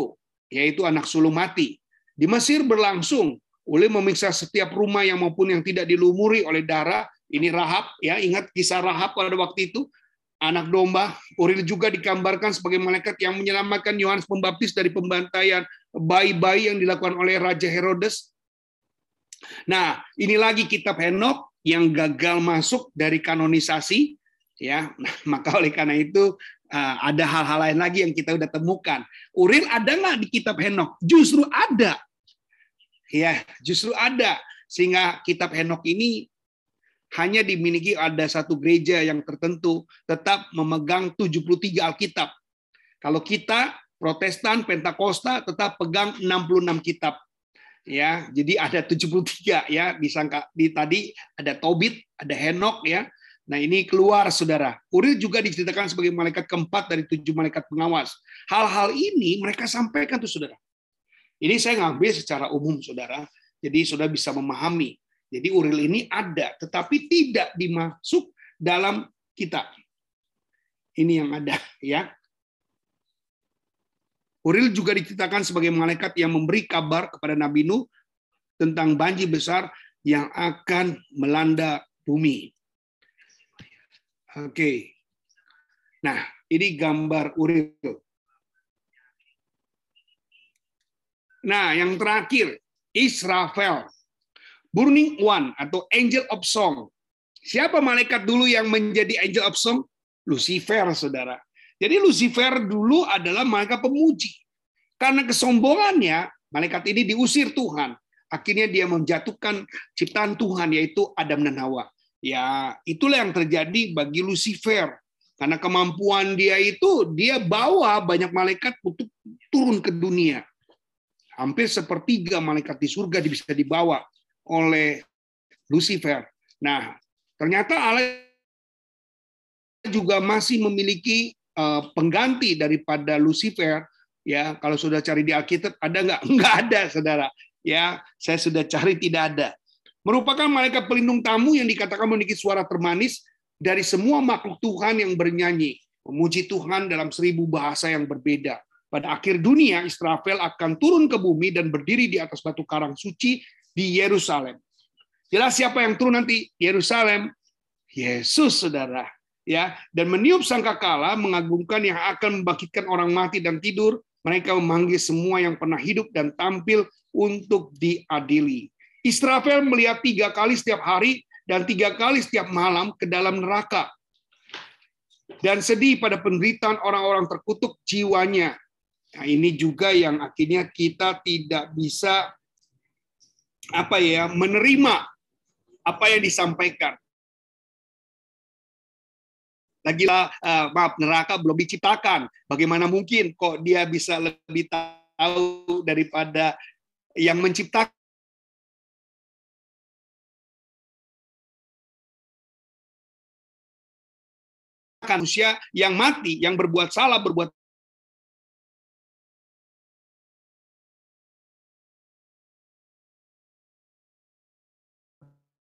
yaitu anak sulung mati. Di Mesir berlangsung oleh memiksa setiap rumah yang maupun yang tidak dilumuri oleh darah. Ini Rahab, ya ingat kisah Rahab pada waktu itu. Anak domba, Uril juga digambarkan sebagai malaikat yang menyelamatkan Yohanes Pembaptis dari pembantaian bayi-bayi yang dilakukan oleh Raja Herodes. Nah, ini lagi kitab Henok yang gagal masuk dari kanonisasi, ya. maka oleh karena itu eh, ada hal-hal lain lagi yang kita udah temukan. Uril ada nggak di kitab Henok? Justru ada. Ya, justru ada. Sehingga kitab Henok ini hanya dimiliki ada satu gereja yang tertentu tetap memegang 73 Alkitab. Kalau kita Protestan, Pentakosta tetap pegang 66 kitab. ya. Jadi ada 73 ya disangka di tadi ada Tobit, ada Henok ya. Nah ini keluar saudara. Uril juga diceritakan sebagai malaikat keempat dari tujuh malaikat pengawas. Hal-hal ini mereka sampaikan tuh saudara. Ini saya ngambil secara umum saudara. Jadi saudara bisa memahami. Jadi Uril ini ada, tetapi tidak dimasuk dalam kita. Ini yang ada ya. Uril juga diceritakan sebagai malaikat yang memberi kabar kepada Nabi Nuh tentang banjir besar yang akan melanda bumi. Oke. Nah, ini gambar Uril. Nah, yang terakhir, Israfel. Burning One atau Angel of Song. Siapa malaikat dulu yang menjadi Angel of Song? Lucifer, saudara. Jadi Lucifer dulu adalah malaikat pemuji. Karena kesombongannya, malaikat ini diusir Tuhan. Akhirnya dia menjatuhkan ciptaan Tuhan, yaitu Adam dan Hawa. Ya, itulah yang terjadi bagi Lucifer. Karena kemampuan dia itu, dia bawa banyak malaikat untuk turun ke dunia. Hampir sepertiga malaikat di surga bisa dibawa oleh Lucifer. Nah, ternyata Allah juga masih memiliki uh, pengganti daripada Lucifer ya kalau sudah cari di Alkitab ada nggak nggak ada saudara ya saya sudah cari tidak ada merupakan malaikat pelindung tamu yang dikatakan memiliki suara termanis dari semua makhluk Tuhan yang bernyanyi. Memuji Tuhan dalam seribu bahasa yang berbeda. Pada akhir dunia Israfel akan turun ke bumi dan berdiri di atas batu karang suci di Yerusalem. Jelas siapa yang turun nanti? Yerusalem. Yesus saudara. Ya dan meniup sangkakala mengagumkan yang akan membangkitkan orang mati dan tidur mereka memanggil semua yang pernah hidup dan tampil untuk diadili Israfel melihat tiga kali setiap hari dan tiga kali setiap malam ke dalam neraka dan sedih pada penderitaan orang-orang terkutuk jiwanya nah ini juga yang akhirnya kita tidak bisa apa ya menerima apa yang disampaikan lagi uh, maaf neraka belum diciptakan. Bagaimana mungkin kok dia bisa lebih tahu daripada yang menciptakan? Manusia yang mati, yang berbuat salah, berbuat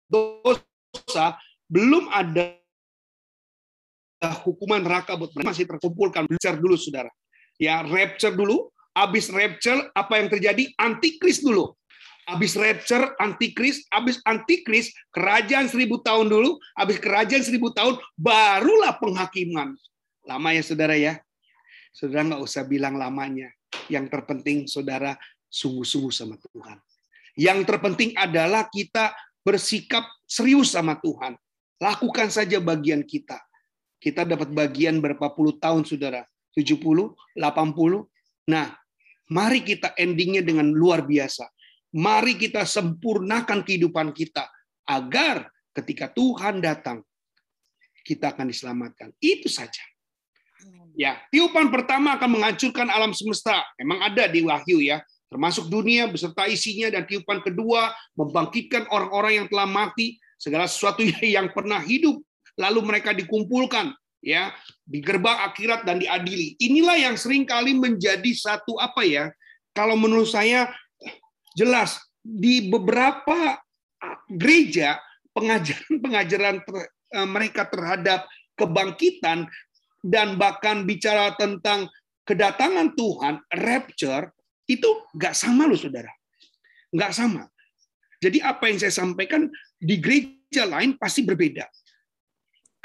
dosa, belum ada hukuman neraka buat mereka. Masih terkumpulkan. Belajar dulu saudara. Ya rapture dulu. Habis rapture apa yang terjadi? Antikris dulu habis rapture antikris habis antikris kerajaan seribu tahun dulu habis kerajaan seribu tahun barulah penghakiman lama ya saudara ya saudara nggak usah bilang lamanya yang terpenting saudara sungguh-sungguh sama Tuhan yang terpenting adalah kita bersikap serius sama Tuhan lakukan saja bagian kita kita dapat bagian berapa puluh tahun, saudara? 70, 80. Nah, mari kita endingnya dengan luar biasa. Mari kita sempurnakan kehidupan kita agar ketika Tuhan datang, kita akan diselamatkan. Itu saja. Ya, tiupan pertama akan menghancurkan alam semesta. Memang ada di Wahyu ya, termasuk dunia beserta isinya dan tiupan kedua membangkitkan orang-orang yang telah mati, segala sesuatu yang pernah hidup lalu mereka dikumpulkan ya di gerbang akhirat dan diadili. Inilah yang sering kali menjadi satu apa ya? Kalau menurut saya jelas di beberapa gereja pengajaran-pengajaran eh, mereka terhadap kebangkitan dan bahkan bicara tentang kedatangan Tuhan, rapture, itu nggak sama loh saudara. Nggak sama. Jadi apa yang saya sampaikan di gereja lain pasti berbeda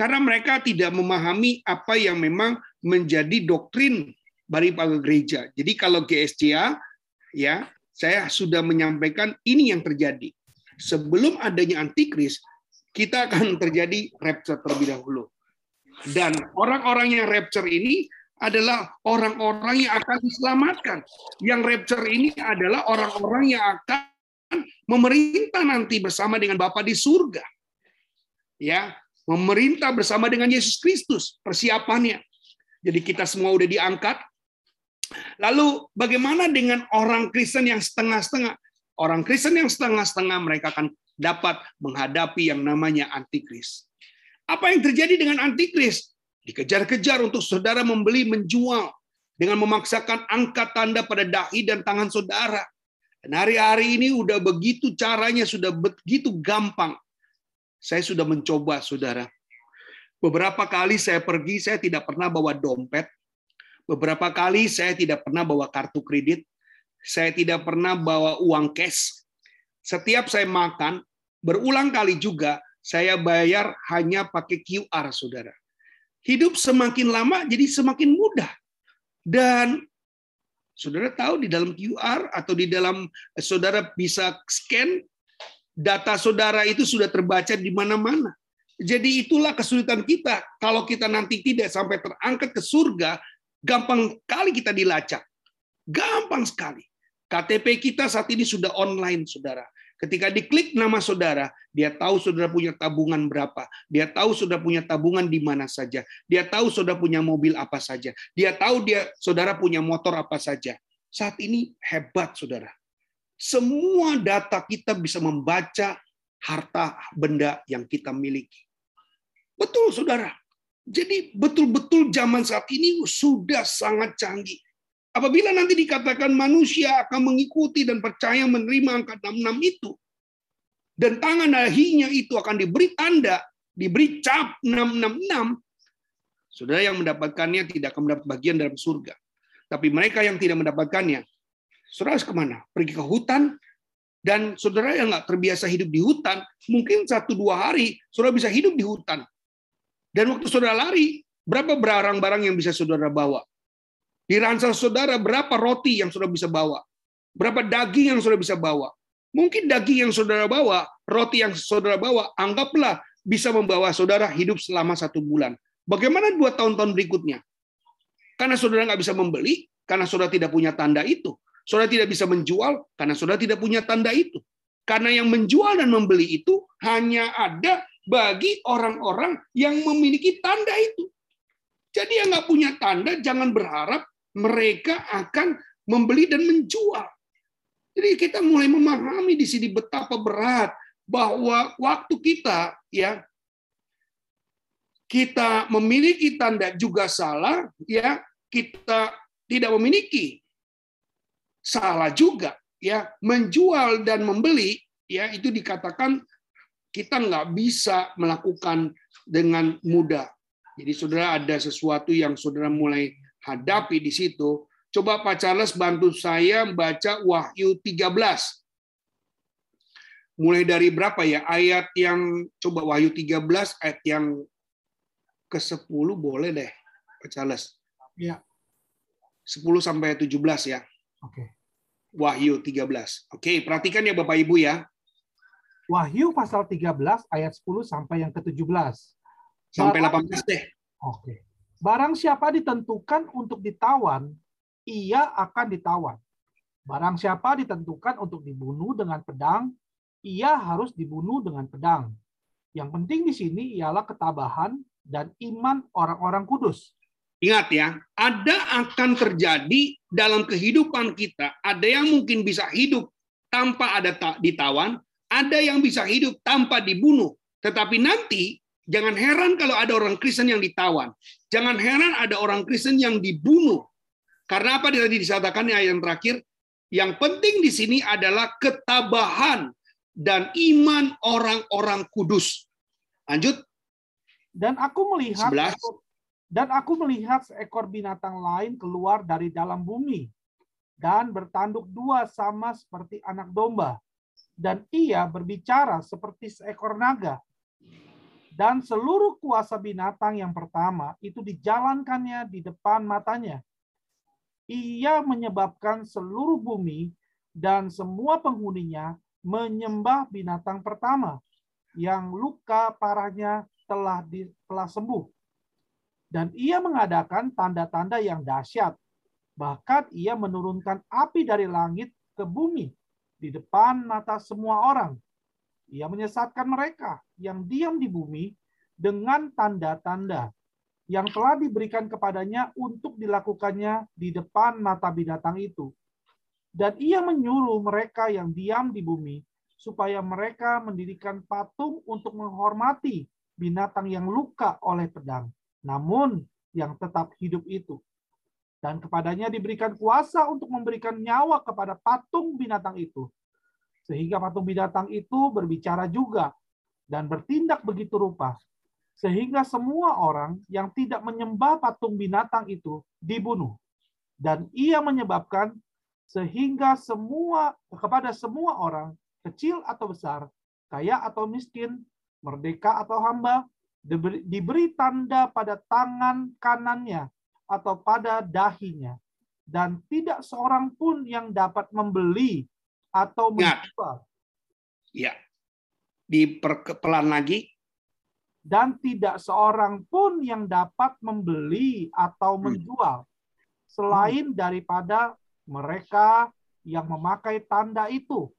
karena mereka tidak memahami apa yang memang menjadi doktrin dari gereja. Jadi kalau GSCA ya, saya sudah menyampaikan ini yang terjadi. Sebelum adanya antikris, kita akan terjadi rapture terlebih dahulu. Dan orang-orang yang rapture ini adalah orang-orang yang akan diselamatkan. Yang rapture ini adalah orang-orang yang akan memerintah nanti bersama dengan Bapa di surga. Ya, memerintah bersama dengan Yesus Kristus persiapannya. Jadi kita semua udah diangkat. Lalu bagaimana dengan orang Kristen yang setengah-setengah? Orang Kristen yang setengah-setengah mereka akan dapat menghadapi yang namanya antikris. Apa yang terjadi dengan antikris? Dikejar-kejar untuk saudara membeli, menjual dengan memaksakan angka tanda pada dahi dan tangan saudara. Dan hari-hari ini udah begitu caranya, sudah begitu gampang. Saya sudah mencoba, saudara. Beberapa kali saya pergi, saya tidak pernah bawa dompet. Beberapa kali saya tidak pernah bawa kartu kredit. Saya tidak pernah bawa uang cash. Setiap saya makan, berulang kali juga saya bayar hanya pakai QR, saudara. Hidup semakin lama jadi semakin mudah. Dan saudara tahu di dalam QR atau di dalam eh, saudara bisa scan data saudara itu sudah terbaca di mana-mana. Jadi itulah kesulitan kita. Kalau kita nanti tidak sampai terangkat ke surga, gampang kali kita dilacak. Gampang sekali. KTP kita saat ini sudah online, saudara. Ketika diklik nama saudara, dia tahu saudara punya tabungan berapa. Dia tahu saudara punya tabungan di mana saja. Dia tahu saudara punya mobil apa saja. Dia tahu dia saudara punya motor apa saja. Saat ini hebat, saudara. Semua data kita bisa membaca harta benda yang kita miliki. Betul, saudara. Jadi betul-betul zaman saat ini sudah sangat canggih. Apabila nanti dikatakan manusia akan mengikuti dan percaya menerima angka 66 itu, dan tangan dahinya itu akan diberi tanda, diberi cap 666, saudara yang mendapatkannya tidak akan mendapat bagian dalam surga. Tapi mereka yang tidak mendapatkannya, saudara harus ke mana? Pergi ke hutan, dan saudara yang nggak terbiasa hidup di hutan, mungkin satu dua hari saudara bisa hidup di hutan. Dan waktu saudara lari, berapa barang-barang yang bisa saudara bawa? Di ransel saudara berapa roti yang saudara bisa bawa? Berapa daging yang saudara bisa bawa? Mungkin daging yang saudara bawa, roti yang saudara bawa, anggaplah bisa membawa saudara hidup selama satu bulan. Bagaimana dua tahun-tahun berikutnya? Karena saudara nggak bisa membeli, karena saudara tidak punya tanda itu. Saudara tidak bisa menjual, karena saudara tidak punya tanda itu. Karena yang menjual dan membeli itu hanya ada bagi orang-orang yang memiliki tanda itu. Jadi yang nggak punya tanda jangan berharap mereka akan membeli dan menjual. Jadi kita mulai memahami di sini betapa berat bahwa waktu kita ya kita memiliki tanda juga salah ya kita tidak memiliki salah juga ya menjual dan membeli ya itu dikatakan kita nggak bisa melakukan dengan mudah. Jadi saudara ada sesuatu yang saudara mulai hadapi di situ. Coba Pak Charles bantu saya baca Wahyu 13. Mulai dari berapa ya? Ayat yang coba Wahyu 13 ayat yang ke-10 boleh deh Pak Charles. Ya. 10 sampai 17 ya. Oke. Wahyu 13. Oke, perhatikan ya Bapak Ibu ya. Wahyu pasal 13 ayat 10 sampai yang ke-17. Sampai 18 deh. Oke. Barang siapa ditentukan untuk ditawan, ia akan ditawan. Barang siapa ditentukan untuk dibunuh dengan pedang, ia harus dibunuh dengan pedang. Yang penting di sini ialah ketabahan dan iman orang-orang kudus. Ingat ya, ada akan terjadi dalam kehidupan kita. Ada yang mungkin bisa hidup tanpa ada ditawan, ada yang bisa hidup tanpa dibunuh. Tetapi nanti Jangan heran kalau ada orang Kristen yang ditawan. Jangan heran ada orang Kristen yang dibunuh. Karena apa tadi disatakan ayat yang terakhir? Yang penting di sini adalah ketabahan dan iman orang-orang kudus. Lanjut. Dan aku melihat 11. dan aku melihat seekor binatang lain keluar dari dalam bumi dan bertanduk dua sama seperti anak domba. Dan ia berbicara seperti seekor naga dan seluruh kuasa binatang yang pertama itu dijalankannya di depan matanya. Ia menyebabkan seluruh bumi dan semua penghuninya menyembah binatang pertama yang luka parahnya telah di, telah sembuh. Dan ia mengadakan tanda-tanda yang dahsyat. Bahkan ia menurunkan api dari langit ke bumi di depan mata semua orang ia menyesatkan mereka yang diam di bumi dengan tanda-tanda yang telah diberikan kepadanya untuk dilakukannya di depan mata binatang itu. Dan ia menyuruh mereka yang diam di bumi supaya mereka mendirikan patung untuk menghormati binatang yang luka oleh pedang, namun yang tetap hidup itu. Dan kepadanya diberikan kuasa untuk memberikan nyawa kepada patung binatang itu. Sehingga patung binatang itu berbicara juga dan bertindak begitu rupa. Sehingga semua orang yang tidak menyembah patung binatang itu dibunuh. Dan ia menyebabkan sehingga semua kepada semua orang kecil atau besar, kaya atau miskin, merdeka atau hamba, diberi, diberi tanda pada tangan kanannya atau pada dahinya, dan tidak seorang pun yang dapat membeli atau menjual. Ya, diperpelan lagi. Dan tidak seorang pun yang dapat membeli atau hmm. menjual, selain daripada mereka yang memakai tanda itu,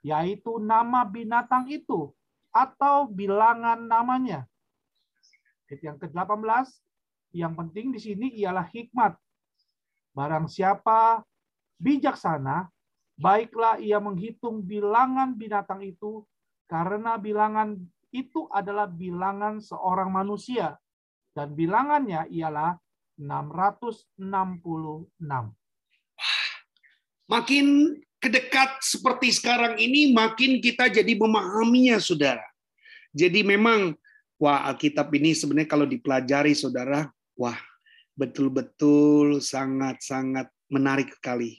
yaitu nama binatang itu atau bilangan namanya. Yang ke-18, yang penting di sini ialah hikmat. Barang siapa bijaksana, baiklah ia menghitung bilangan binatang itu, karena bilangan itu adalah bilangan seorang manusia, dan bilangannya ialah 666. Makin kedekat seperti sekarang ini, makin kita jadi memahaminya, saudara. Jadi memang, wah Alkitab ini sebenarnya kalau dipelajari, saudara, wah betul-betul sangat-sangat menarik sekali.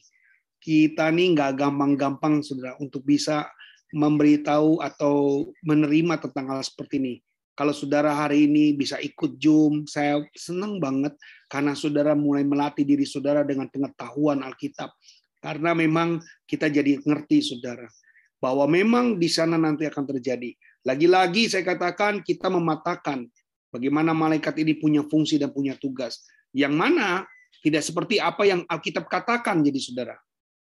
Kita nih nggak gampang-gampang, saudara, untuk bisa memberitahu atau menerima tentang hal seperti ini. Kalau saudara hari ini bisa ikut Zoom, saya senang banget karena saudara mulai melatih diri saudara dengan pengetahuan Alkitab karena memang kita jadi ngerti, saudara, bahwa memang di sana nanti akan terjadi. Lagi-lagi saya katakan kita mematakan bagaimana malaikat ini punya fungsi dan punya tugas. Yang mana tidak seperti apa yang Alkitab katakan jadi saudara.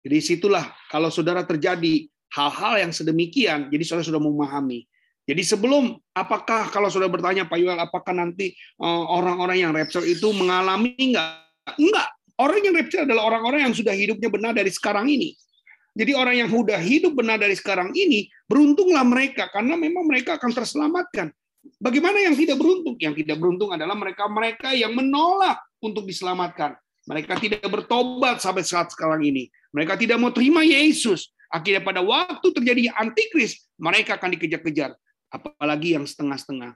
Jadi situlah kalau saudara terjadi hal-hal yang sedemikian, jadi saudara sudah memahami. Jadi sebelum apakah kalau saudara bertanya Pak Yuel apakah nanti eh, orang-orang yang rapture itu mengalami enggak? Enggak. Orang yang rapture adalah orang-orang yang sudah hidupnya benar dari sekarang ini. Jadi orang yang sudah hidup benar dari sekarang ini, beruntunglah mereka karena memang mereka akan terselamatkan. Bagaimana yang tidak beruntung? Yang tidak beruntung adalah mereka-mereka yang menolak untuk diselamatkan. Mereka tidak bertobat sampai saat sekarang ini. Mereka tidak mau terima Yesus. Akhirnya pada waktu terjadi antikris, mereka akan dikejar-kejar. Apalagi yang setengah-setengah.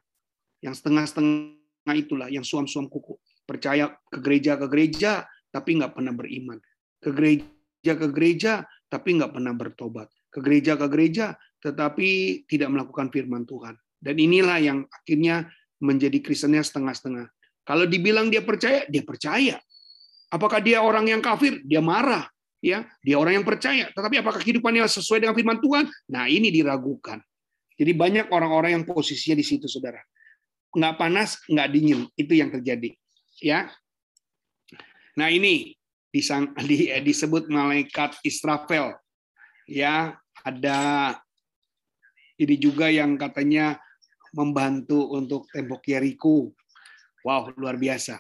Yang setengah-setengah itulah, yang suam-suam kuku. Percaya ke gereja, ke gereja, tapi nggak pernah beriman. Ke gereja ke gereja tapi nggak pernah bertobat. Ke gereja ke gereja tetapi tidak melakukan firman Tuhan. Dan inilah yang akhirnya menjadi Kristennya setengah-setengah. Kalau dibilang dia percaya, dia percaya. Apakah dia orang yang kafir? Dia marah. Ya, dia orang yang percaya. Tetapi apakah kehidupannya sesuai dengan firman Tuhan? Nah, ini diragukan. Jadi banyak orang-orang yang posisinya di situ, saudara. Nggak panas, nggak dingin. Itu yang terjadi. Ya, Nah ini disang, di, disebut malaikat Israfel. Ya, ada ini juga yang katanya membantu untuk tembok Yeriko. Wow, luar biasa.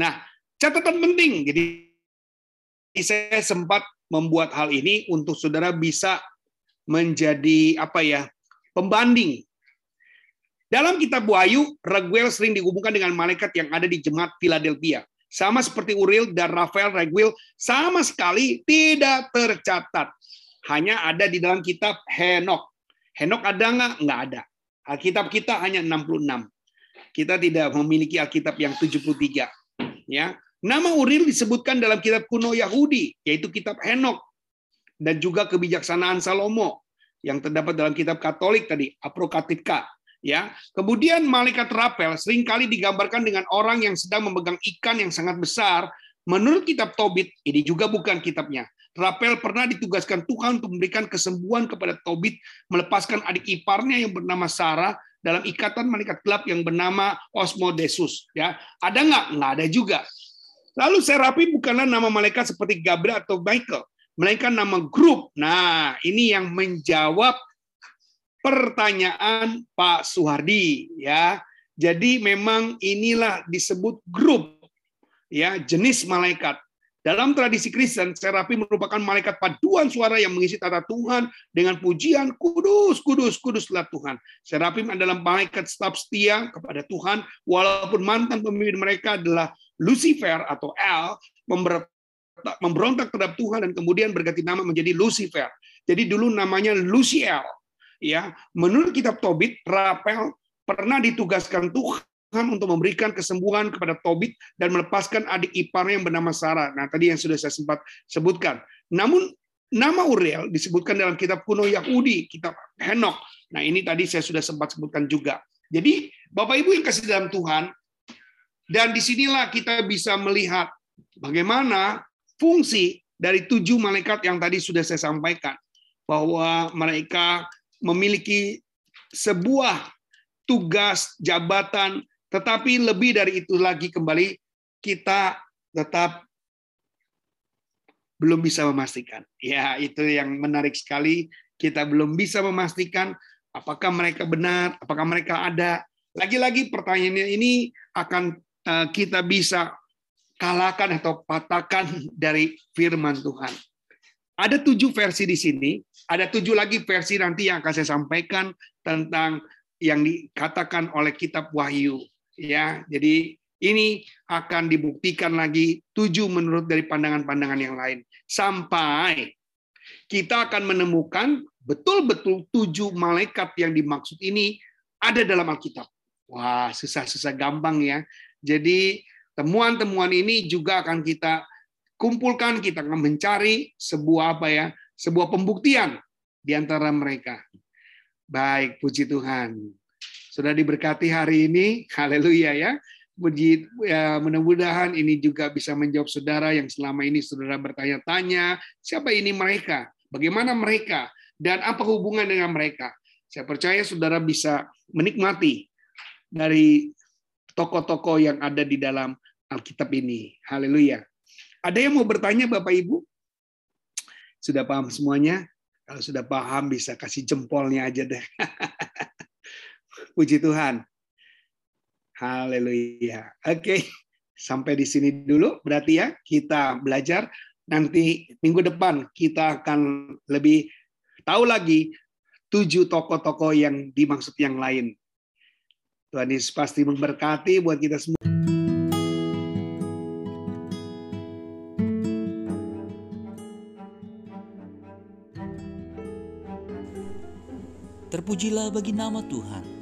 Nah, catatan penting. Jadi saya sempat membuat hal ini untuk saudara bisa menjadi apa ya pembanding. Dalam kitab Wahyu, Raguel sering dihubungkan dengan malaikat yang ada di jemaat Philadelphia. Sama seperti Uriel dan Rafael Reguil, sama sekali tidak tercatat. Hanya ada di dalam kitab Henok. Henok ada nggak? Nggak ada. Alkitab kita hanya 66. Kita tidak memiliki Alkitab yang 73. Ya, Nama Uriel disebutkan dalam kitab kuno Yahudi, yaitu kitab Henok. Dan juga kebijaksanaan Salomo yang terdapat dalam kitab Katolik tadi, Aprokatika ya. Kemudian malaikat Rapel sering kali digambarkan dengan orang yang sedang memegang ikan yang sangat besar. Menurut kitab Tobit, ini juga bukan kitabnya. Rapel pernah ditugaskan Tuhan untuk memberikan kesembuhan kepada Tobit, melepaskan adik iparnya yang bernama Sarah dalam ikatan malaikat gelap yang bernama Osmodesus. Ya, ada nggak? Nggak ada juga. Lalu Serapi bukanlah nama malaikat seperti Gabriel atau Michael, melainkan nama grup. Nah, ini yang menjawab pertanyaan Pak Suhardi ya. Jadi memang inilah disebut grup ya jenis malaikat. Dalam tradisi Kristen, serafim merupakan malaikat paduan suara yang mengisi tata Tuhan dengan pujian kudus, kudus, kuduslah Tuhan. Serafim adalah malaikat staf setia kepada Tuhan, walaupun mantan pemimpin mereka adalah Lucifer atau El, memberontak terhadap Tuhan dan kemudian berganti nama menjadi Lucifer. Jadi dulu namanya Luciel. Ya, menurut kitab Tobit, Rapel pernah ditugaskan Tuhan Tuhan untuk memberikan kesembuhan kepada Tobit dan melepaskan adik iparnya yang bernama Sarah. Nah, tadi yang sudah saya sempat sebutkan. Namun nama Uriel disebutkan dalam kitab kuno Yahudi, kitab Henok. Nah, ini tadi saya sudah sempat sebutkan juga. Jadi, Bapak Ibu yang kasih dalam Tuhan, dan di sinilah kita bisa melihat bagaimana fungsi dari tujuh malaikat yang tadi sudah saya sampaikan. Bahwa mereka memiliki sebuah tugas, jabatan, tetapi lebih dari itu lagi kembali kita tetap belum bisa memastikan. Ya, itu yang menarik sekali. Kita belum bisa memastikan apakah mereka benar, apakah mereka ada. Lagi-lagi pertanyaannya ini akan eh, kita bisa kalahkan atau patahkan dari firman Tuhan. Ada tujuh versi di sini, ada tujuh lagi versi nanti yang akan saya sampaikan tentang yang dikatakan oleh kitab Wahyu ya jadi ini akan dibuktikan lagi tujuh menurut dari pandangan-pandangan yang lain sampai kita akan menemukan betul-betul tujuh malaikat yang dimaksud ini ada dalam Alkitab. Wah, susah-susah gampang ya. Jadi temuan-temuan ini juga akan kita kumpulkan, kita akan mencari sebuah apa ya, sebuah pembuktian di antara mereka. Baik, puji Tuhan. Sudah diberkati hari ini, haleluya ya. Ya, mudah-mudahan ini juga bisa menjawab saudara yang selama ini saudara bertanya-tanya, siapa ini mereka? Bagaimana mereka? Dan apa hubungan dengan mereka? Saya percaya saudara bisa menikmati dari tokoh-tokoh yang ada di dalam Alkitab ini. Haleluya. Ada yang mau bertanya Bapak Ibu? Sudah paham semuanya? Kalau sudah paham bisa kasih jempolnya aja deh. Puji Tuhan. Haleluya. Oke, sampai di sini dulu berarti ya kita belajar nanti minggu depan kita akan lebih tahu lagi tujuh tokoh-tokoh yang dimaksud yang lain. Tuhan Yesus pasti memberkati buat kita semua. Terpujilah bagi nama Tuhan